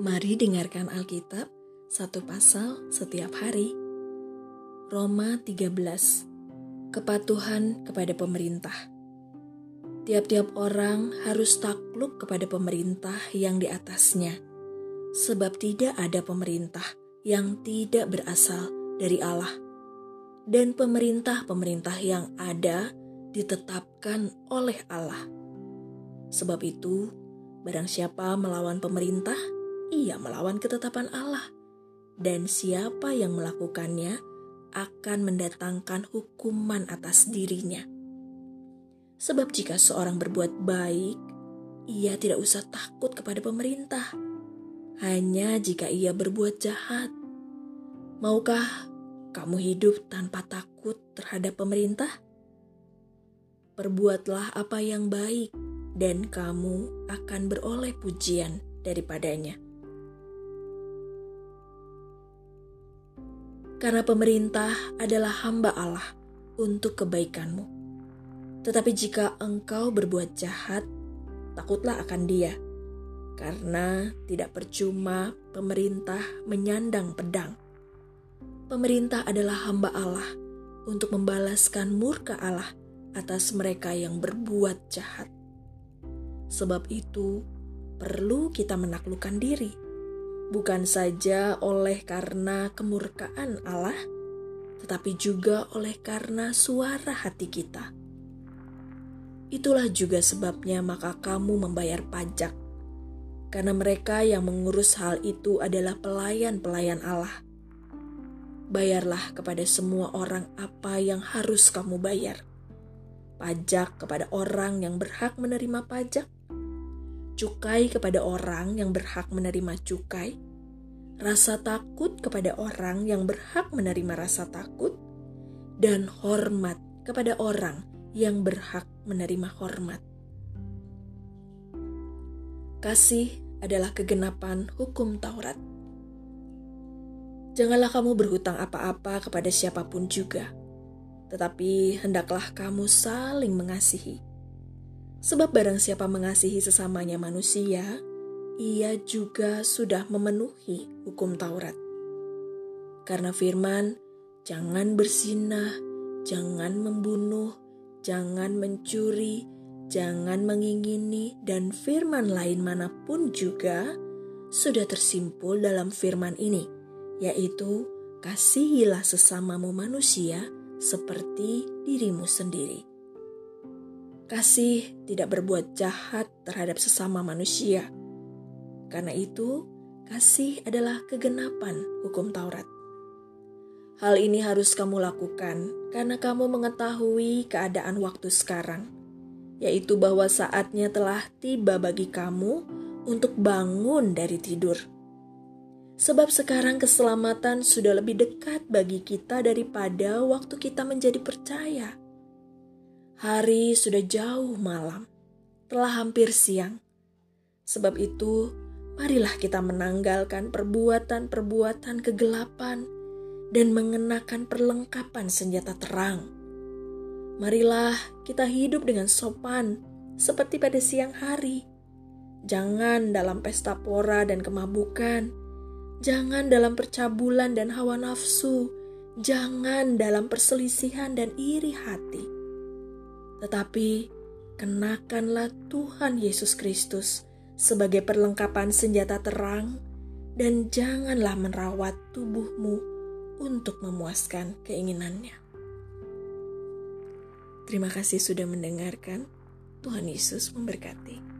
Mari dengarkan Alkitab satu pasal setiap hari. Roma 13. Kepatuhan kepada pemerintah. Tiap-tiap orang harus takluk kepada pemerintah yang di atasnya, sebab tidak ada pemerintah yang tidak berasal dari Allah. Dan pemerintah-pemerintah yang ada ditetapkan oleh Allah. Sebab itu, barang siapa melawan pemerintah, ia melawan ketetapan Allah. Dan siapa yang melakukannya akan mendatangkan hukuman atas dirinya. Sebab jika seorang berbuat baik, ia tidak usah takut kepada pemerintah. Hanya jika ia berbuat jahat. Maukah kamu hidup tanpa takut terhadap pemerintah? Perbuatlah apa yang baik, dan kamu akan beroleh pujian daripadanya. Karena pemerintah adalah hamba Allah untuk kebaikanmu. Tetapi jika engkau berbuat jahat, takutlah akan dia, karena tidak percuma pemerintah menyandang pedang. Pemerintah adalah hamba Allah untuk membalaskan murka Allah atas mereka yang berbuat jahat. Sebab itu, perlu kita menaklukkan diri, bukan saja oleh karena kemurkaan Allah, tetapi juga oleh karena suara hati kita. Itulah juga sebabnya maka kamu membayar pajak, karena mereka yang mengurus hal itu adalah pelayan-pelayan Allah. Bayarlah kepada semua orang apa yang harus kamu bayar pajak kepada orang yang berhak menerima pajak, cukai kepada orang yang berhak menerima cukai, rasa takut kepada orang yang berhak menerima rasa takut, dan hormat kepada orang yang berhak menerima hormat. Kasih adalah kegenapan hukum Taurat. Janganlah kamu berhutang apa-apa kepada siapa pun juga tetapi hendaklah kamu saling mengasihi. Sebab barang siapa mengasihi sesamanya manusia, ia juga sudah memenuhi hukum Taurat. Karena firman, jangan bersinah, jangan membunuh, jangan mencuri, jangan mengingini, dan firman lain mana pun juga sudah tersimpul dalam firman ini, yaitu kasihilah sesamamu manusia seperti dirimu sendiri. Kasih tidak berbuat jahat terhadap sesama manusia. Karena itu, kasih adalah kegenapan hukum Taurat. Hal ini harus kamu lakukan karena kamu mengetahui keadaan waktu sekarang, yaitu bahwa saatnya telah tiba bagi kamu untuk bangun dari tidur Sebab sekarang keselamatan sudah lebih dekat bagi kita daripada waktu kita menjadi percaya. Hari sudah jauh malam, telah hampir siang. Sebab itu, marilah kita menanggalkan perbuatan-perbuatan kegelapan dan mengenakan perlengkapan senjata terang. Marilah kita hidup dengan sopan seperti pada siang hari. Jangan dalam pesta pora dan kemabukan, Jangan dalam percabulan dan hawa nafsu, jangan dalam perselisihan dan iri hati. Tetapi kenakanlah Tuhan Yesus Kristus sebagai perlengkapan senjata terang dan janganlah merawat tubuhmu untuk memuaskan keinginannya. Terima kasih sudah mendengarkan. Tuhan Yesus memberkati.